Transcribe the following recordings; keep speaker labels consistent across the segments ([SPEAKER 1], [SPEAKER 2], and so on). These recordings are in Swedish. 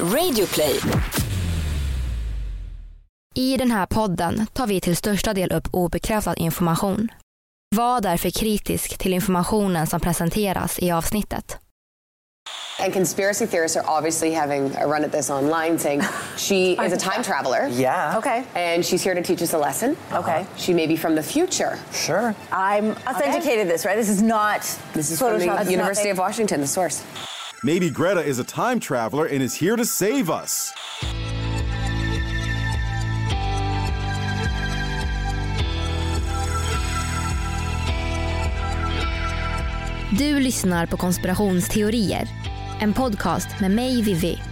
[SPEAKER 1] Radioplay.
[SPEAKER 2] I den här podden tar vi till största del upp obekräftad information. Var därför kritisk till informationen som presenteras i avsnittet.
[SPEAKER 3] And conspiracy theorists are obviously having a run at this online, saying she is a time traveler.
[SPEAKER 4] Yeah.
[SPEAKER 5] Okay.
[SPEAKER 3] And she's here to teach us a lesson.
[SPEAKER 5] Okay.
[SPEAKER 3] She may be from the future.
[SPEAKER 4] Sure.
[SPEAKER 5] I'm authenticated this, right? This is not
[SPEAKER 3] This is from the University of Washington, the source.
[SPEAKER 6] Maybe Greta is a time traveler and is here to save us.
[SPEAKER 2] Du lyssnar på Konspirationsteorier. En podcast med mig Vivi.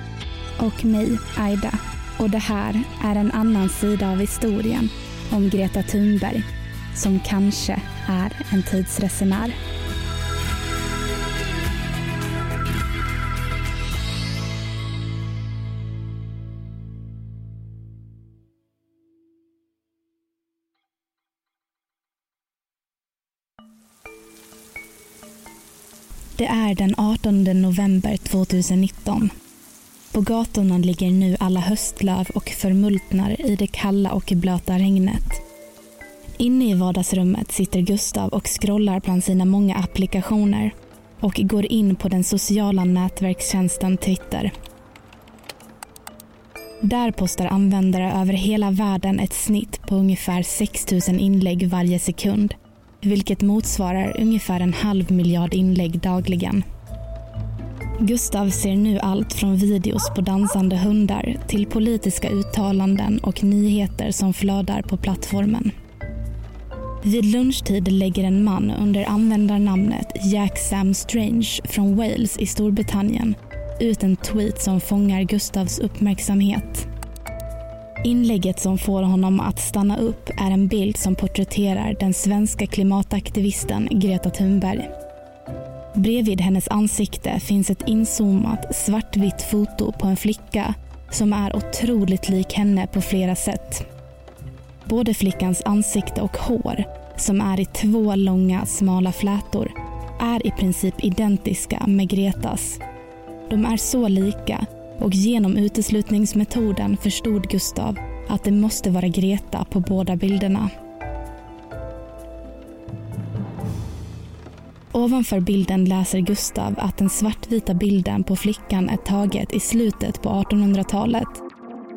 [SPEAKER 7] och mig, Aida. Och det här är en annan sida av historien om Greta Thunberg, som kanske är en tidsresenär. Det är den 18 november 2019. På gatorna ligger nu alla höstlöv och förmultnar i det kalla och blöta regnet. Inne i vardagsrummet sitter Gustav och scrollar bland sina många applikationer och går in på den sociala nätverkstjänsten Twitter. Där postar användare över hela världen ett snitt på ungefär 6 000 inlägg varje sekund, vilket motsvarar ungefär en halv miljard inlägg dagligen. Gustav ser nu allt från videos på dansande hundar till politiska uttalanden och nyheter som flödar på plattformen. Vid lunchtid lägger en man under användarnamnet Jack Sam Strange från Wales i Storbritannien ut en tweet som fångar Gustavs uppmärksamhet. Inlägget som får honom att stanna upp är en bild som porträtterar den svenska klimataktivisten Greta Thunberg. Bredvid hennes ansikte finns ett inzoomat svartvitt foto på en flicka som är otroligt lik henne på flera sätt. Både flickans ansikte och hår, som är i två långa smala flätor, är i princip identiska med Gretas. De är så lika och genom uteslutningsmetoden förstod Gustav att det måste vara Greta på båda bilderna. Ovanför bilden läser Gustav att den svartvita bilden på flickan är taget i slutet på 1800-talet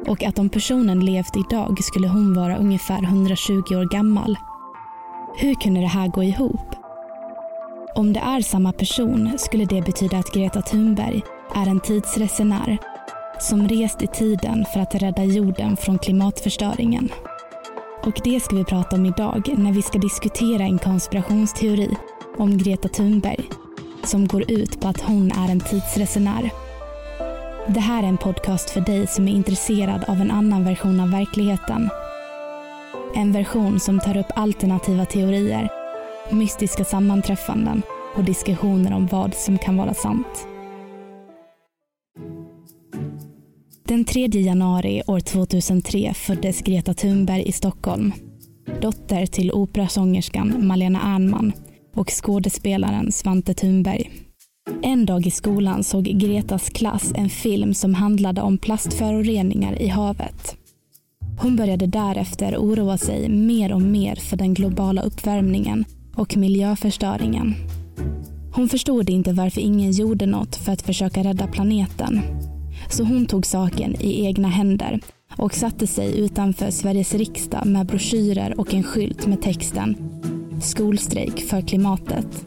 [SPEAKER 7] och att om personen levt idag skulle hon vara ungefär 120 år gammal. Hur kunde det här gå ihop? Om det är samma person skulle det betyda att Greta Thunberg är en tidsresenär som rest i tiden för att rädda jorden från klimatförstöringen. Och det ska vi prata om idag när vi ska diskutera en konspirationsteori om Greta Thunberg som går ut på att hon är en tidsresenär. Det här är en podcast för dig som är intresserad av en annan version av verkligheten. En version som tar upp alternativa teorier, mystiska sammanträffanden och diskussioner om vad som kan vara sant. Den 3 januari år 2003 föddes Greta Thunberg i Stockholm. Dotter till operasångerskan Malena Ernman och skådespelaren Svante Thunberg. En dag i skolan såg Gretas klass en film som handlade om plastföroreningar i havet. Hon började därefter oroa sig mer och mer för den globala uppvärmningen och miljöförstöringen. Hon förstod inte varför ingen gjorde något för att försöka rädda planeten. Så hon tog saken i egna händer och satte sig utanför Sveriges riksdag med broschyrer och en skylt med texten Skolstrejk för klimatet.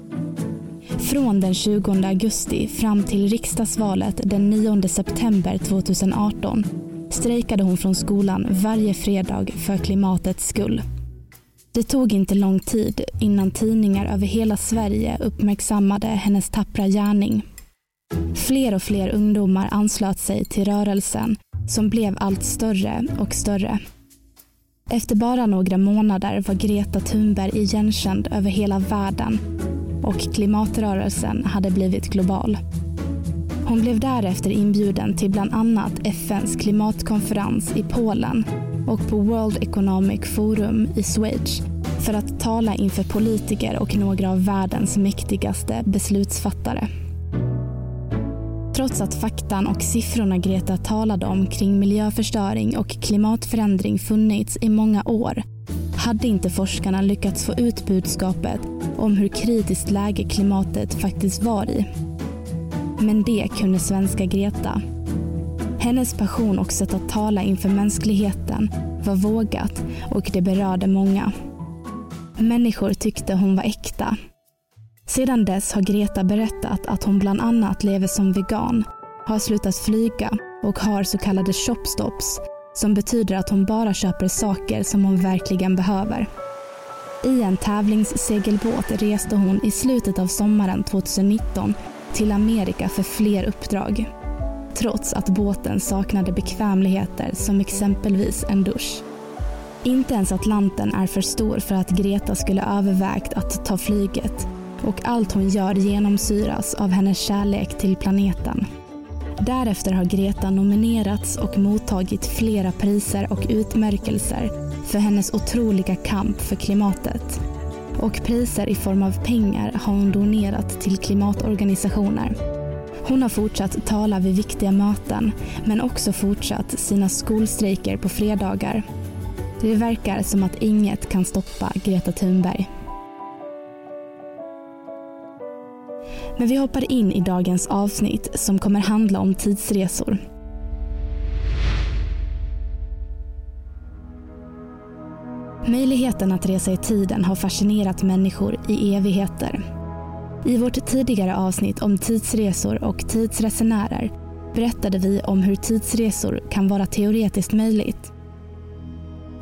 [SPEAKER 7] Från den 20 augusti fram till riksdagsvalet den 9 september 2018 strejkade hon från skolan varje fredag för klimatets skull. Det tog inte lång tid innan tidningar över hela Sverige uppmärksammade hennes tappra gärning. Fler och fler ungdomar anslöt sig till rörelsen som blev allt större och större. Efter bara några månader var Greta Thunberg igenkänd över hela världen och klimatrörelsen hade blivit global. Hon blev därefter inbjuden till bland annat FNs klimatkonferens i Polen och på World Economic Forum i Schweiz för att tala inför politiker och några av världens mäktigaste beslutsfattare. Trots att faktan och siffrorna Greta talade om kring miljöförstöring och klimatförändring funnits i många år hade inte forskarna lyckats få ut budskapet om hur kritiskt läge klimatet faktiskt var i. Men det kunde svenska Greta. Hennes passion och sätt att tala inför mänskligheten var vågat och det berörde många. Människor tyckte hon var äkta. Sedan dess har Greta berättat att hon bland annat lever som vegan, har slutat flyga och har så kallade shopstops som betyder att hon bara köper saker som hon verkligen behöver. I en tävlingssegelbåt reste hon i slutet av sommaren 2019 till Amerika för fler uppdrag. Trots att båten saknade bekvämligheter som exempelvis en dusch. Inte ens Atlanten är för stor för att Greta skulle övervägt att ta flyget och allt hon gör genomsyras av hennes kärlek till planeten. Därefter har Greta nominerats och mottagit flera priser och utmärkelser för hennes otroliga kamp för klimatet. Och priser i form av pengar har hon donerat till klimatorganisationer. Hon har fortsatt tala vid viktiga möten men också fortsatt sina skolstrejker på fredagar. Det verkar som att inget kan stoppa Greta Thunberg. Men vi hoppar in i dagens avsnitt som kommer handla om tidsresor. Möjligheten att resa i tiden har fascinerat människor i evigheter. I vårt tidigare avsnitt om tidsresor och tidsresenärer berättade vi om hur tidsresor kan vara teoretiskt möjligt.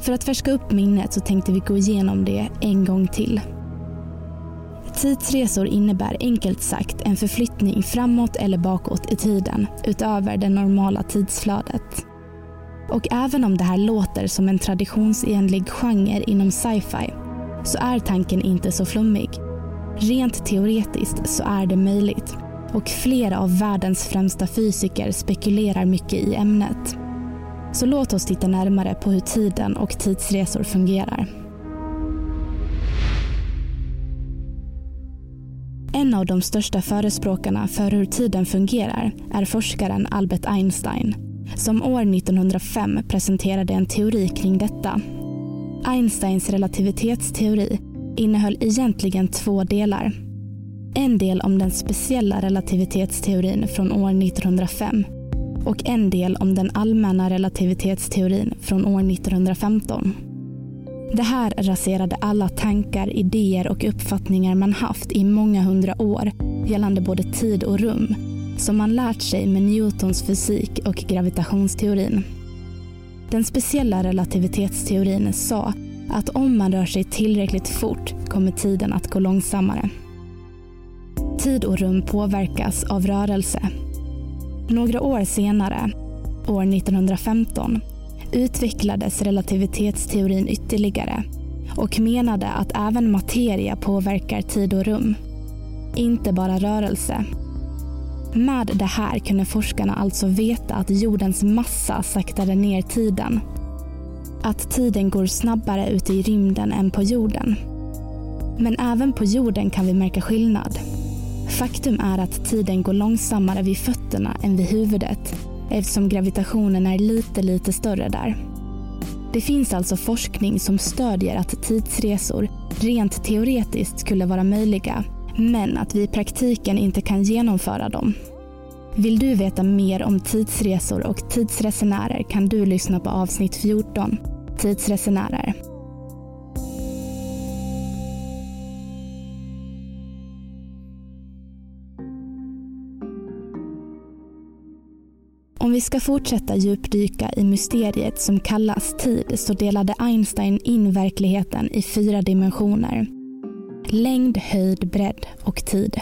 [SPEAKER 7] För att färska upp minnet så tänkte vi gå igenom det en gång till. Tidsresor innebär enkelt sagt en förflyttning framåt eller bakåt i tiden utöver det normala tidsflödet. Och även om det här låter som en traditionsenlig genre inom sci-fi så är tanken inte så flummig. Rent teoretiskt så är det möjligt och flera av världens främsta fysiker spekulerar mycket i ämnet. Så låt oss titta närmare på hur tiden och tidsresor fungerar. En av de största förespråkarna för hur tiden fungerar är forskaren Albert Einstein som år 1905 presenterade en teori kring detta. Einsteins relativitetsteori innehöll egentligen två delar. En del om den speciella relativitetsteorin från år 1905 och en del om den allmänna relativitetsteorin från år 1915. Det här raserade alla tankar, idéer och uppfattningar man haft i många hundra år gällande både tid och rum som man lärt sig med Newtons fysik och gravitationsteorin. Den speciella relativitetsteorin sa att om man rör sig tillräckligt fort kommer tiden att gå långsammare. Tid och rum påverkas av rörelse. Några år senare, år 1915, utvecklades relativitetsteorin ytterligare och menade att även materia påverkar tid och rum. Inte bara rörelse. Med det här kunde forskarna alltså veta att jordens massa saktade ner tiden. Att tiden går snabbare ute i rymden än på jorden. Men även på jorden kan vi märka skillnad. Faktum är att tiden går långsammare vid fötterna än vid huvudet eftersom gravitationen är lite, lite större där. Det finns alltså forskning som stödjer att tidsresor rent teoretiskt skulle vara möjliga, men att vi i praktiken inte kan genomföra dem. Vill du veta mer om tidsresor och tidsresenärer kan du lyssna på avsnitt 14, Tidsresenärer. Om vi ska fortsätta djupdyka i mysteriet som kallas tid så delade Einstein in verkligheten i fyra dimensioner. Längd, höjd, bredd och tid.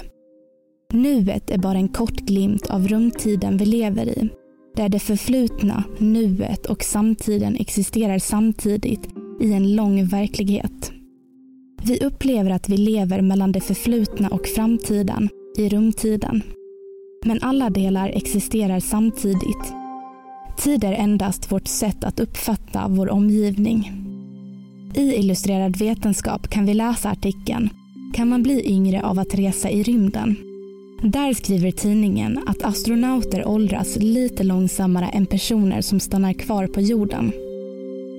[SPEAKER 7] Nuet är bara en kort glimt av rumtiden vi lever i. Där det förflutna, nuet och samtiden existerar samtidigt i en lång verklighet. Vi upplever att vi lever mellan det förflutna och framtiden i rumtiden. Men alla delar existerar samtidigt. Tid är endast vårt sätt att uppfatta vår omgivning. I Illustrerad vetenskap kan vi läsa artikeln Kan man bli yngre av att resa i rymden? Där skriver tidningen att astronauter åldras lite långsammare än personer som stannar kvar på jorden.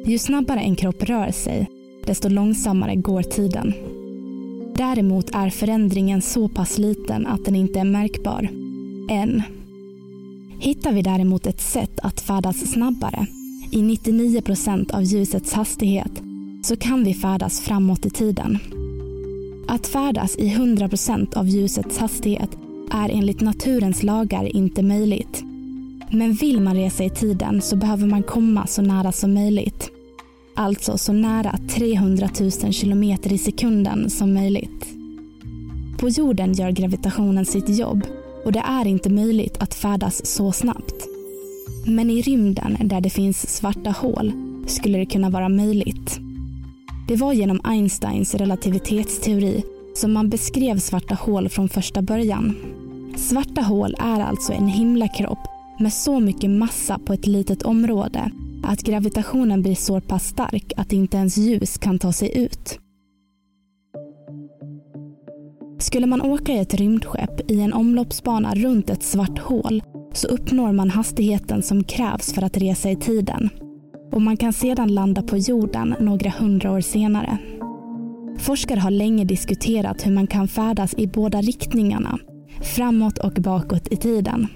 [SPEAKER 7] Ju snabbare en kropp rör sig, desto långsammare går tiden. Däremot är förändringen så pass liten att den inte är märkbar. Än. Hittar vi däremot ett sätt att färdas snabbare, i 99 procent av ljusets hastighet, så kan vi färdas framåt i tiden. Att färdas i 100 procent av ljusets hastighet är enligt naturens lagar inte möjligt. Men vill man resa i tiden så behöver man komma så nära som möjligt. Alltså så nära 300 000 kilometer i sekunden som möjligt. På jorden gör gravitationen sitt jobb och det är inte möjligt att färdas så snabbt. Men i rymden där det finns svarta hål skulle det kunna vara möjligt. Det var genom Einsteins relativitetsteori som man beskrev svarta hål från första början. Svarta hål är alltså en himlakropp med så mycket massa på ett litet område att gravitationen blir så pass stark att inte ens ljus kan ta sig ut. Skulle man åka i ett rymdskepp i en omloppsbana runt ett svart hål så uppnår man hastigheten som krävs för att resa i tiden. Och man kan sedan landa på jorden några hundra år senare. Forskare har länge diskuterat hur man kan färdas i båda riktningarna, framåt och bakåt i tiden.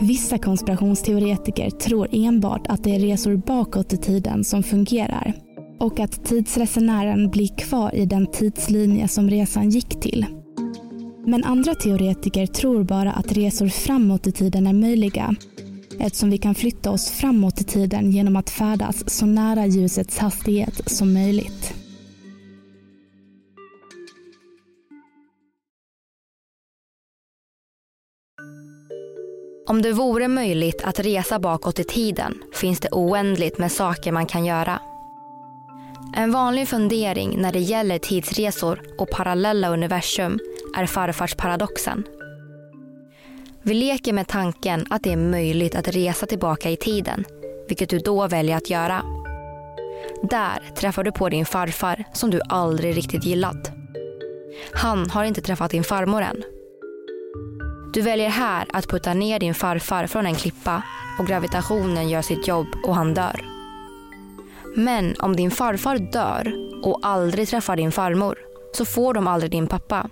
[SPEAKER 7] Vissa konspirationsteoretiker tror enbart att det är resor bakåt i tiden som fungerar och att tidsresenären blir kvar i den tidslinje som resan gick till. Men andra teoretiker tror bara att resor framåt i tiden är möjliga eftersom vi kan flytta oss framåt i tiden genom att färdas så nära ljusets hastighet som möjligt.
[SPEAKER 2] Om det vore möjligt att resa bakåt i tiden finns det oändligt med saker man kan göra. En vanlig fundering när det gäller tidsresor och parallella universum är farfarsparadoxen. Vi leker med tanken att det är möjligt att resa tillbaka i tiden, vilket du då väljer att göra. Där träffar du på din farfar som du aldrig riktigt gillat. Han har inte träffat din farmor än. Du väljer här att putta ner din farfar från en klippa och gravitationen gör sitt jobb och han dör. Men om din farfar dör och aldrig träffar din farmor så får de aldrig din pappa.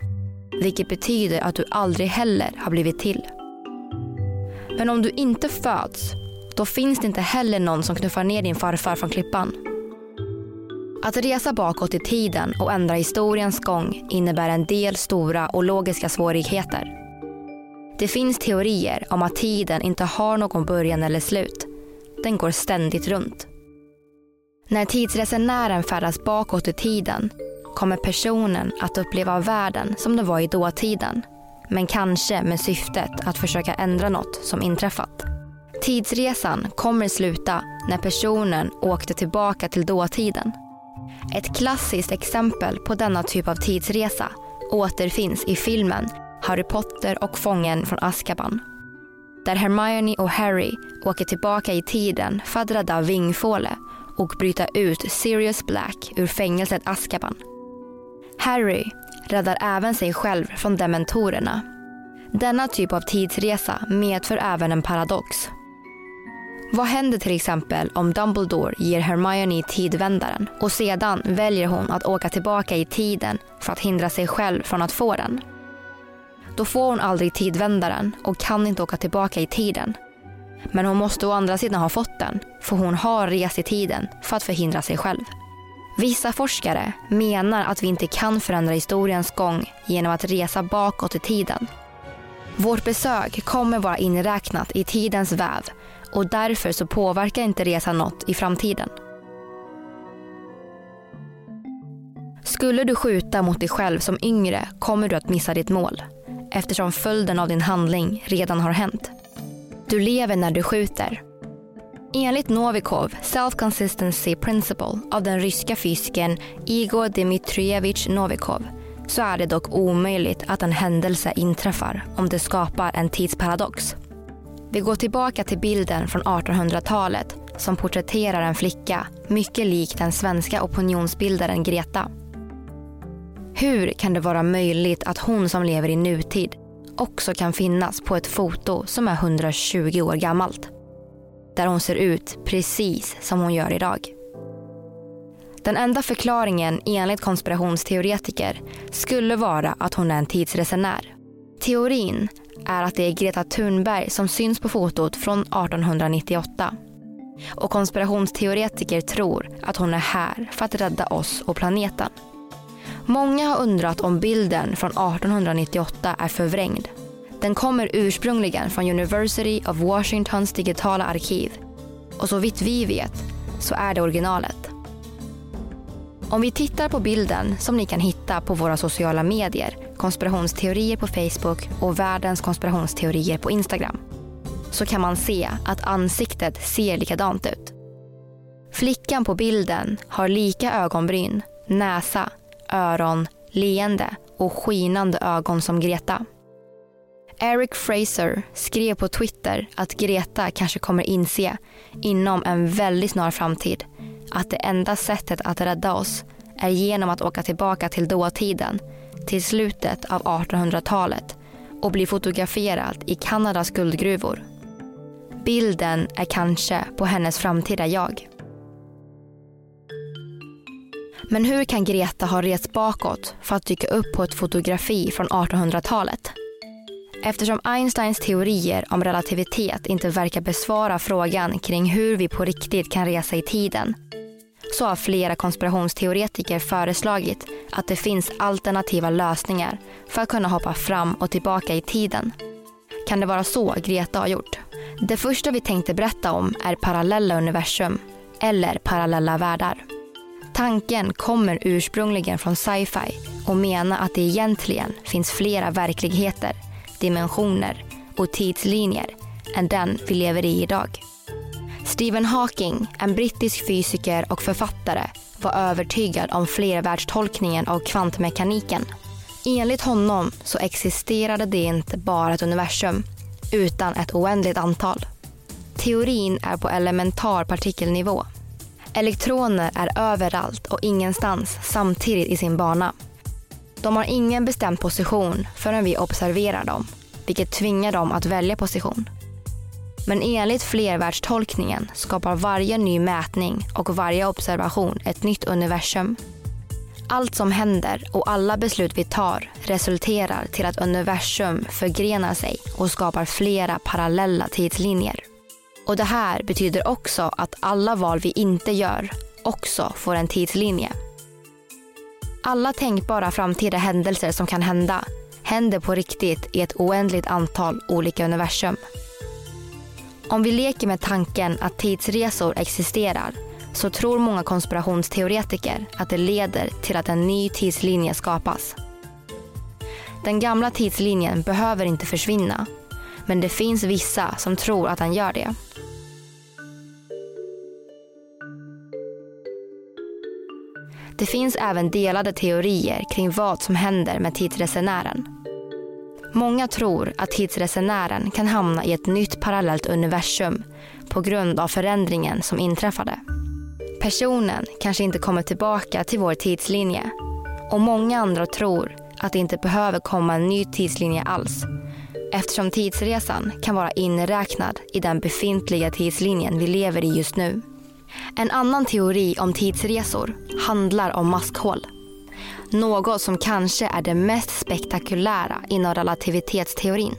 [SPEAKER 2] Vilket betyder att du aldrig heller har blivit till. Men om du inte föds, då finns det inte heller någon som knuffar ner din farfar från klippan. Att resa bakåt i tiden och ändra historiens gång innebär en del stora och logiska svårigheter. Det finns teorier om att tiden inte har någon början eller slut. Den går ständigt runt. När tidsresenären färdas bakåt i tiden kommer personen att uppleva världen som den var i dåtiden. Men kanske med syftet att försöka ändra något som inträffat. Tidsresan kommer sluta när personen åkte tillbaka till dåtiden. Ett klassiskt exempel på denna typ av tidsresa återfinns i filmen Harry Potter och fången från Azkaban. Där Hermione och Harry åker tillbaka i tiden för att rädda Vingfåle och bryta ut Sirius Black ur fängelset Azkaban. Harry räddar även sig själv från dementorerna. Denna typ av tidsresa medför även en paradox. Vad händer till exempel om Dumbledore ger Hermione tidvändaren och sedan väljer hon att åka tillbaka i tiden för att hindra sig själv från att få den? Då får hon aldrig tidvändaren och kan inte åka tillbaka i tiden. Men hon måste å andra sidan ha fått den, för hon har rest i tiden för att förhindra sig själv. Vissa forskare menar att vi inte kan förändra historiens gång genom att resa bakåt i tiden. Vårt besök kommer vara inräknat i tidens väv och därför så påverkar inte resan något i framtiden. Skulle du skjuta mot dig själv som yngre kommer du att missa ditt mål eftersom följden av din handling redan har hänt. Du lever när du skjuter. Enligt Novikov Self-Consistency Principle av den ryska fysikern Igor Dmitrievich Novikov så är det dock omöjligt att en händelse inträffar om det skapar en tidsparadox. Vi går tillbaka till bilden från 1800-talet som porträtterar en flicka mycket lik den svenska opinionsbildaren Greta. Hur kan det vara möjligt att hon som lever i nutid också kan finnas på ett foto som är 120 år gammalt. Där hon ser ut precis som hon gör idag. Den enda förklaringen enligt konspirationsteoretiker skulle vara att hon är en tidsresenär. Teorin är att det är Greta Thunberg som syns på fotot från 1898. Och konspirationsteoretiker tror att hon är här för att rädda oss och planeten. Många har undrat om bilden från 1898 är förvrängd. Den kommer ursprungligen från University of Washingtons digitala arkiv. Och så vitt vi vet så är det originalet. Om vi tittar på bilden som ni kan hitta på våra sociala medier, konspirationsteorier på Facebook och världens konspirationsteorier på Instagram, så kan man se att ansiktet ser likadant ut. Flickan på bilden har lika ögonbryn, näsa, öron, leende och skinande ögon som Greta. Eric Fraser skrev på Twitter att Greta kanske kommer inse inom en väldigt snar framtid att det enda sättet att rädda oss är genom att åka tillbaka till dåtiden, till slutet av 1800-talet och bli fotograferad i Kanadas guldgruvor. Bilden är kanske på hennes framtida jag. Men hur kan Greta ha rest bakåt för att dyka upp på ett fotografi från 1800-talet? Eftersom Einsteins teorier om relativitet inte verkar besvara frågan kring hur vi på riktigt kan resa i tiden så har flera konspirationsteoretiker föreslagit att det finns alternativa lösningar för att kunna hoppa fram och tillbaka i tiden. Kan det vara så Greta har gjort? Det första vi tänkte berätta om är parallella universum eller parallella världar. Tanken kommer ursprungligen från sci-fi och menar att det egentligen finns flera verkligheter, dimensioner och tidslinjer än den vi lever i idag. Stephen Hawking, en brittisk fysiker och författare, var övertygad om flervärldstolkningen av kvantmekaniken. Enligt honom så existerade det inte bara ett universum, utan ett oändligt antal. Teorin är på elementar partikelnivå. Elektroner är överallt och ingenstans samtidigt i sin bana. De har ingen bestämd position förrän vi observerar dem, vilket tvingar dem att välja position. Men enligt flervärldstolkningen skapar varje ny mätning och varje observation ett nytt universum. Allt som händer och alla beslut vi tar resulterar till att universum förgrenar sig och skapar flera parallella tidslinjer. Och det här betyder också att alla val vi inte gör också får en tidslinje. Alla tänkbara framtida händelser som kan hända händer på riktigt i ett oändligt antal olika universum. Om vi leker med tanken att tidsresor existerar så tror många konspirationsteoretiker att det leder till att en ny tidslinje skapas. Den gamla tidslinjen behöver inte försvinna men det finns vissa som tror att den gör det. Det finns även delade teorier kring vad som händer med tidsresenären. Många tror att tidsresenären kan hamna i ett nytt parallellt universum på grund av förändringen som inträffade. Personen kanske inte kommer tillbaka till vår tidslinje och många andra tror att det inte behöver komma en ny tidslinje alls eftersom tidsresan kan vara inräknad i den befintliga tidslinjen vi lever i just nu. En annan teori om tidsresor handlar om maskhål. Något som kanske är det mest spektakulära inom relativitetsteorin.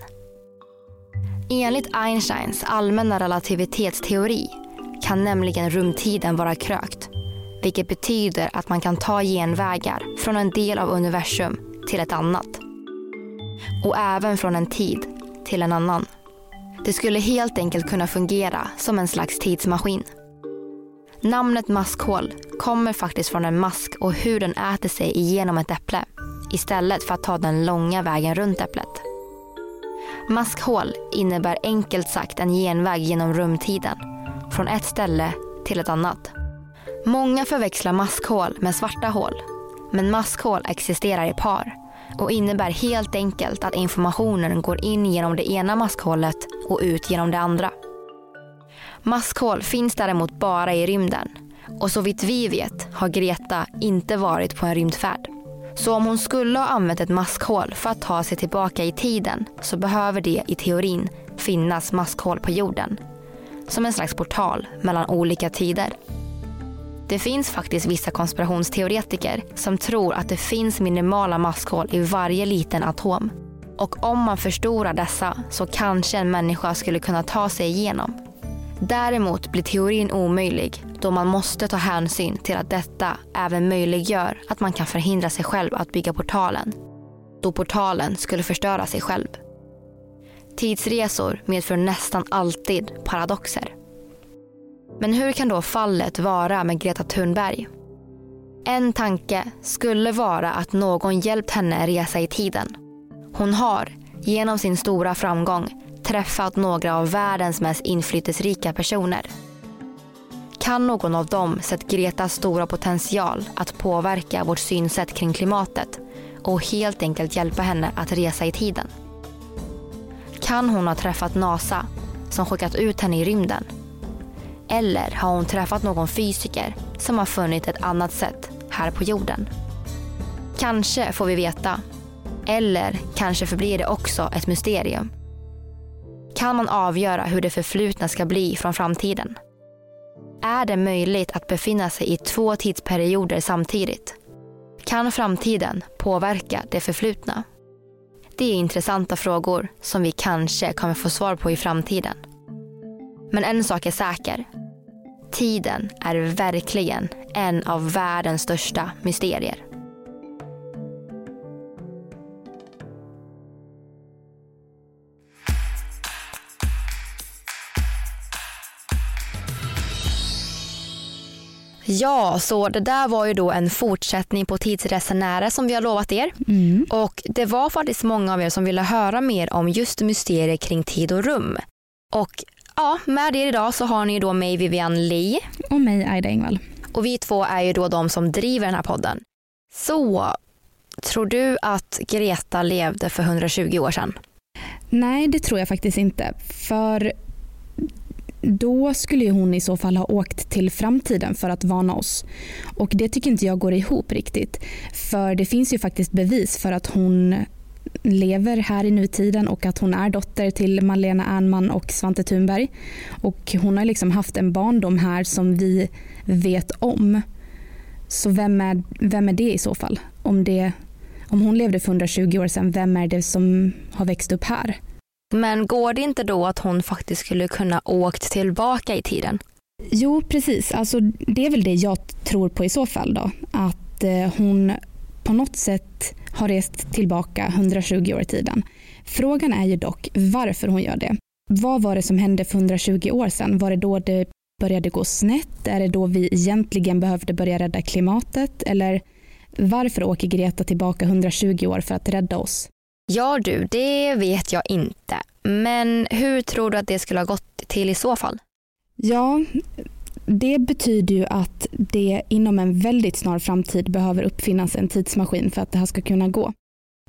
[SPEAKER 2] Enligt Einsteins allmänna relativitetsteori kan nämligen rumtiden vara krökt. Vilket betyder att man kan ta genvägar från en del av universum till ett annat. Och även från en tid till en annan. Det skulle helt enkelt kunna fungera som en slags tidsmaskin. Namnet maskhål kommer faktiskt från en mask och hur den äter sig igenom ett äpple istället för att ta den långa vägen runt äpplet. Maskhål innebär enkelt sagt en genväg genom rumtiden, från ett ställe till ett annat. Många förväxlar maskhål med svarta hål, men maskhål existerar i par och innebär helt enkelt att informationen går in genom det ena maskhålet och ut genom det andra. Maskhål finns däremot bara i rymden och så vitt vi vet har Greta inte varit på en rymdfärd. Så om hon skulle ha använt ett maskhål för att ta sig tillbaka i tiden så behöver det i teorin finnas maskhål på jorden. Som en slags portal mellan olika tider. Det finns faktiskt vissa konspirationsteoretiker som tror att det finns minimala maskhål i varje liten atom. Och om man förstorar dessa så kanske en människa skulle kunna ta sig igenom. Däremot blir teorin omöjlig då man måste ta hänsyn till att detta även möjliggör att man kan förhindra sig själv att bygga portalen. Då portalen skulle förstöra sig själv. Tidsresor medför nästan alltid paradoxer. Men hur kan då fallet vara med Greta Thunberg? En tanke skulle vara att någon hjälpt henne resa i tiden. Hon har, genom sin stora framgång, träffat några av världens mest inflytelserika personer. Kan någon av dem sett Gretas stora potential att påverka vårt synsätt kring klimatet och helt enkelt hjälpa henne att resa i tiden? Kan hon ha träffat NASA som skickat ut henne i rymden? Eller har hon träffat någon fysiker som har funnit ett annat sätt här på jorden? Kanske får vi veta. Eller kanske förblir det också ett mysterium. Kan man avgöra hur det förflutna ska bli från framtiden? Är det möjligt att befinna sig i två tidsperioder samtidigt? Kan framtiden påverka det förflutna? Det är intressanta frågor som vi kanske kommer få svar på i framtiden. Men en sak är säker. Tiden är verkligen en av världens största mysterier. Ja, så det där var ju då en fortsättning på Tidsresenärer som vi har lovat er.
[SPEAKER 7] Mm.
[SPEAKER 2] Och det var faktiskt många av er som ville höra mer om just mysterier kring tid och rum. Och ja, med er idag så har ni då mig Vivian Lee
[SPEAKER 7] Och mig, Aida Engvall.
[SPEAKER 2] och vi två är ju då de som driver den här podden. Så, tror du att Greta levde för 120 år sedan?
[SPEAKER 7] Nej, det tror jag faktiskt inte. För då skulle ju hon i så fall ha åkt till framtiden för att varna oss. Och det tycker inte jag går ihop riktigt. För det finns ju faktiskt bevis för att hon lever här i nutiden och att hon är dotter till Malena Ernman och Svante Thunberg. Och hon har liksom haft en barndom här som vi vet om. Så vem är, vem är det i så fall? Om, det, om hon levde för 120 år sedan, vem är det som har växt upp här?
[SPEAKER 2] Men går det inte då att hon faktiskt skulle kunna åkt tillbaka i tiden?
[SPEAKER 7] Jo, precis. Alltså, det är väl det jag tror på i så fall. Då. Att eh, hon på något sätt har rest tillbaka 120 år i tiden. Frågan är ju dock varför hon gör det. Vad var det som hände för 120 år sedan? Var det då det började gå snett? Är det då vi egentligen behövde börja rädda klimatet? Eller varför åker Greta tillbaka 120 år för att rädda oss?
[SPEAKER 2] Ja du, det vet jag inte. Men hur tror du att det skulle ha gått till i så fall?
[SPEAKER 7] Ja, det betyder ju att det inom en väldigt snar framtid behöver uppfinnas en tidsmaskin för att det här ska kunna gå.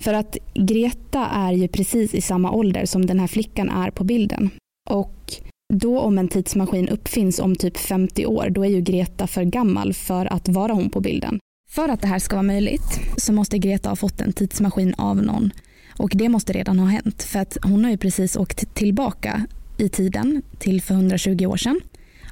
[SPEAKER 7] För att Greta är ju precis i samma ålder som den här flickan är på bilden. Och då om en tidsmaskin uppfinns om typ 50 år, då är ju Greta för gammal för att vara hon på bilden. För att det här ska vara möjligt så måste Greta ha fått en tidsmaskin av någon. Och det måste redan ha hänt för att hon har ju precis åkt tillbaka i tiden till för 120 år sedan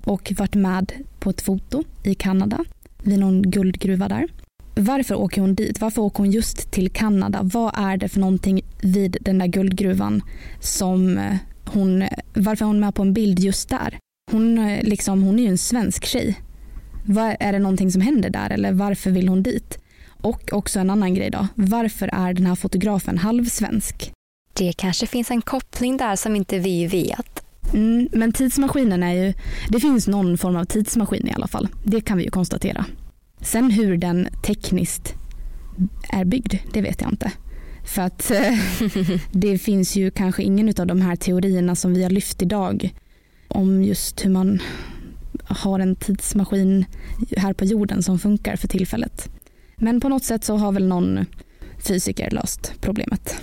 [SPEAKER 7] och varit med på ett foto i Kanada vid någon guldgruva där. Varför åker hon dit? Varför åker hon just till Kanada? Vad är det för någonting vid den där guldgruvan som eh, hon, varför är hon med på en bild just där? Hon, eh, liksom, hon är ju en svensk tjej. Vad, är det någonting som händer där eller varför vill hon dit? Och också en annan grej då. Varför är den här fotografen halvsvensk?
[SPEAKER 2] Det kanske finns en koppling där som inte vi vet.
[SPEAKER 7] Mm, men tidsmaskinen är ju, det finns någon form av tidsmaskin i alla fall. Det kan vi ju konstatera. Sen hur den tekniskt är byggd, det vet jag inte. För att eh, det finns ju kanske ingen av de här teorierna som vi har lyft idag om just hur man har en tidsmaskin här på jorden som funkar för tillfället. Men på något sätt så har väl någon fysiker löst problemet.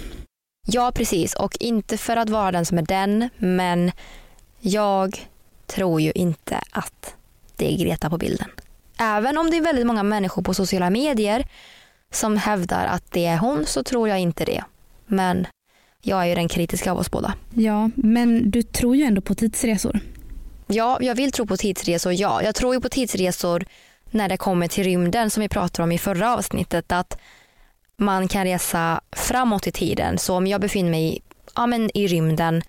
[SPEAKER 2] Ja, precis. Och inte för att vara den som är den, men jag tror ju inte att det är Greta på bilden. Även om det är väldigt många människor på sociala medier som hävdar att det är hon så tror jag inte det. Men jag är ju den kritiska av oss båda.
[SPEAKER 7] Ja, men du tror ju ändå på tidsresor.
[SPEAKER 2] Ja, jag vill tro på tidsresor, ja. Jag tror ju på tidsresor när det kommer till rymden som vi pratade om i förra avsnittet. Att man kan resa framåt i tiden. Så om jag befinner mig ja, men i rymden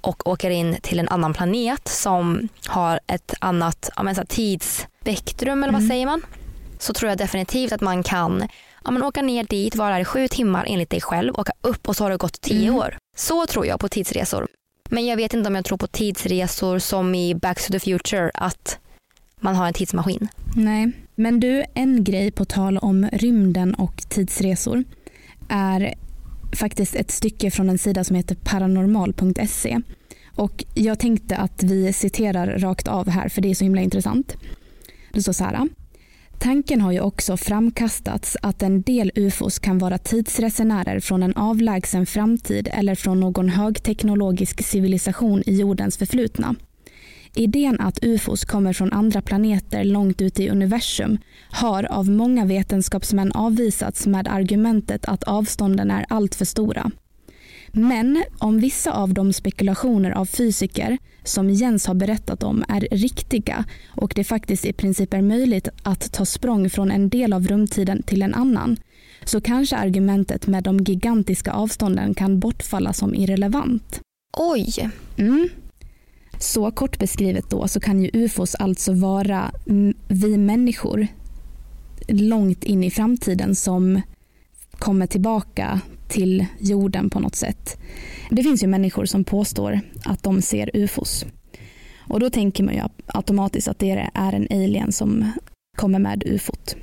[SPEAKER 2] och åker in till en annan planet som har ett annat ja, men så tidsspektrum eller vad mm. säger man? Så tror jag definitivt att man kan ja, men åka ner dit, vara där i sju timmar enligt dig själv, åka upp och så har det gått tio mm. år. Så tror jag på tidsresor. Men jag vet inte om jag tror på tidsresor som i Back to the Future, att man har en tidsmaskin.
[SPEAKER 7] Nej, men du, en grej på tal om rymden och tidsresor är faktiskt ett stycke från en sida som heter paranormal.se. Och jag tänkte att vi citerar rakt av här för det är så himla intressant. Det står så här. Tanken har ju också framkastats att en del ufos kan vara tidsresenärer från en avlägsen framtid eller från någon högteknologisk civilisation i jordens förflutna. Idén att ufos kommer från andra planeter långt ute i universum har av många vetenskapsmän avvisats med argumentet att avstånden är alltför stora. Men om vissa av de spekulationer av fysiker som Jens har berättat om är riktiga och det faktiskt i princip är möjligt att ta språng från en del av rumtiden till en annan så kanske argumentet med de gigantiska avstånden kan bortfalla som irrelevant.
[SPEAKER 2] Oj!
[SPEAKER 7] Mm. Så kort beskrivet då så kan ju ufos alltså vara vi människor långt in i framtiden som kommer tillbaka till jorden på något sätt. Det finns ju människor som påstår att de ser ufos. Och då tänker man ju automatiskt att det är en alien som kommer med ufot.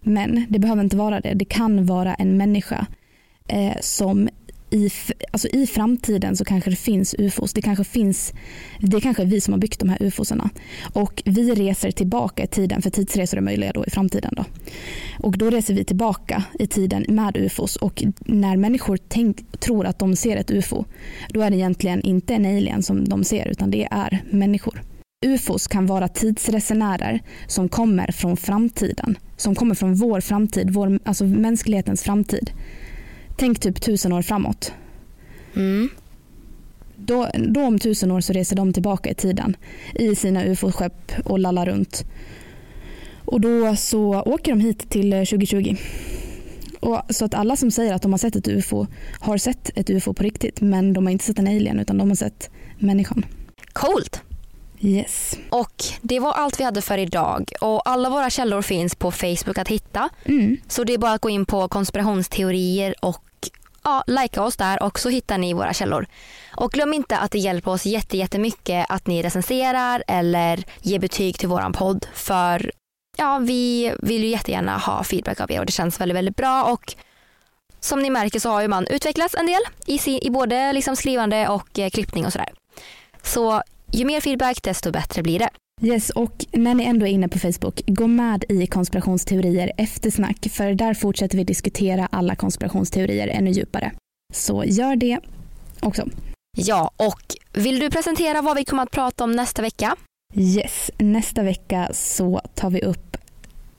[SPEAKER 7] Men det behöver inte vara det. Det kan vara en människa eh, som i, alltså i framtiden så kanske det finns ufos. Det kanske finns, det kanske är vi som har byggt de här ufosarna. Och vi reser tillbaka i tiden, för tidsresor är möjliga då i framtiden. Då. Och då reser vi tillbaka i tiden med ufos. Och när människor tänk, tror att de ser ett ufo, då är det egentligen inte en alien som de ser, utan det är människor. UFOs kan vara tidsresenärer som kommer från framtiden. Som kommer från vår framtid, vår, alltså mänsklighetens framtid. Tänk typ tusen år framåt.
[SPEAKER 2] Mm.
[SPEAKER 7] Då, då om tusen år så reser de tillbaka i tiden i sina ufo-skepp och lallar runt. Och då så åker de hit till 2020. Och så att alla som säger att de har sett ett ufo har sett ett ufo på riktigt men de har inte sett en alien utan de har sett människan.
[SPEAKER 2] Coolt!
[SPEAKER 7] Yes.
[SPEAKER 2] Och det var allt vi hade för idag. Och alla våra källor finns på Facebook att hitta.
[SPEAKER 7] Mm.
[SPEAKER 2] Så det är bara att gå in på konspirationsteorier och ja, likea oss där och så hittar ni våra källor. Och glöm inte att det hjälper oss jättemycket att ni recenserar eller ger betyg till våran podd. För ja, vi vill ju jättegärna ha feedback av er och det känns väldigt, väldigt bra. Och som ni märker så har ju man utvecklats en del i, i både liksom skrivande och eh, klippning och sådär. Så ju mer feedback desto bättre blir det.
[SPEAKER 7] Yes, och när ni ändå är inne på Facebook, gå med i konspirationsteorier eftersnack för där fortsätter vi diskutera alla konspirationsteorier ännu djupare. Så gör det också.
[SPEAKER 2] Ja, och vill du presentera vad vi kommer att prata om nästa vecka?
[SPEAKER 7] Yes, nästa vecka så tar vi upp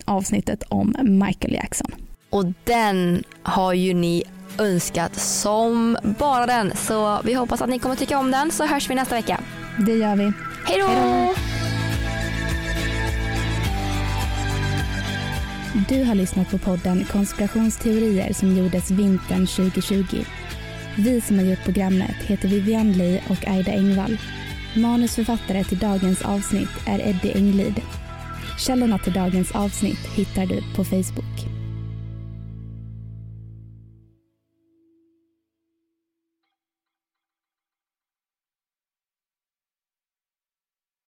[SPEAKER 7] avsnittet om Michael Jackson.
[SPEAKER 2] Och den har ju ni önskat som bara den. Så vi hoppas att ni kommer tycka om den så hörs vi nästa vecka.
[SPEAKER 7] Det gör vi.
[SPEAKER 2] Hej då!
[SPEAKER 7] Du har lyssnat på podden Konspirationsteorier som gjordes vintern 2020. Vi som har gjort programmet heter Vivian Lee och Aida Engvall. Manusförfattare till dagens avsnitt är Eddie Englid. Källorna till dagens avsnitt hittar du på Facebook.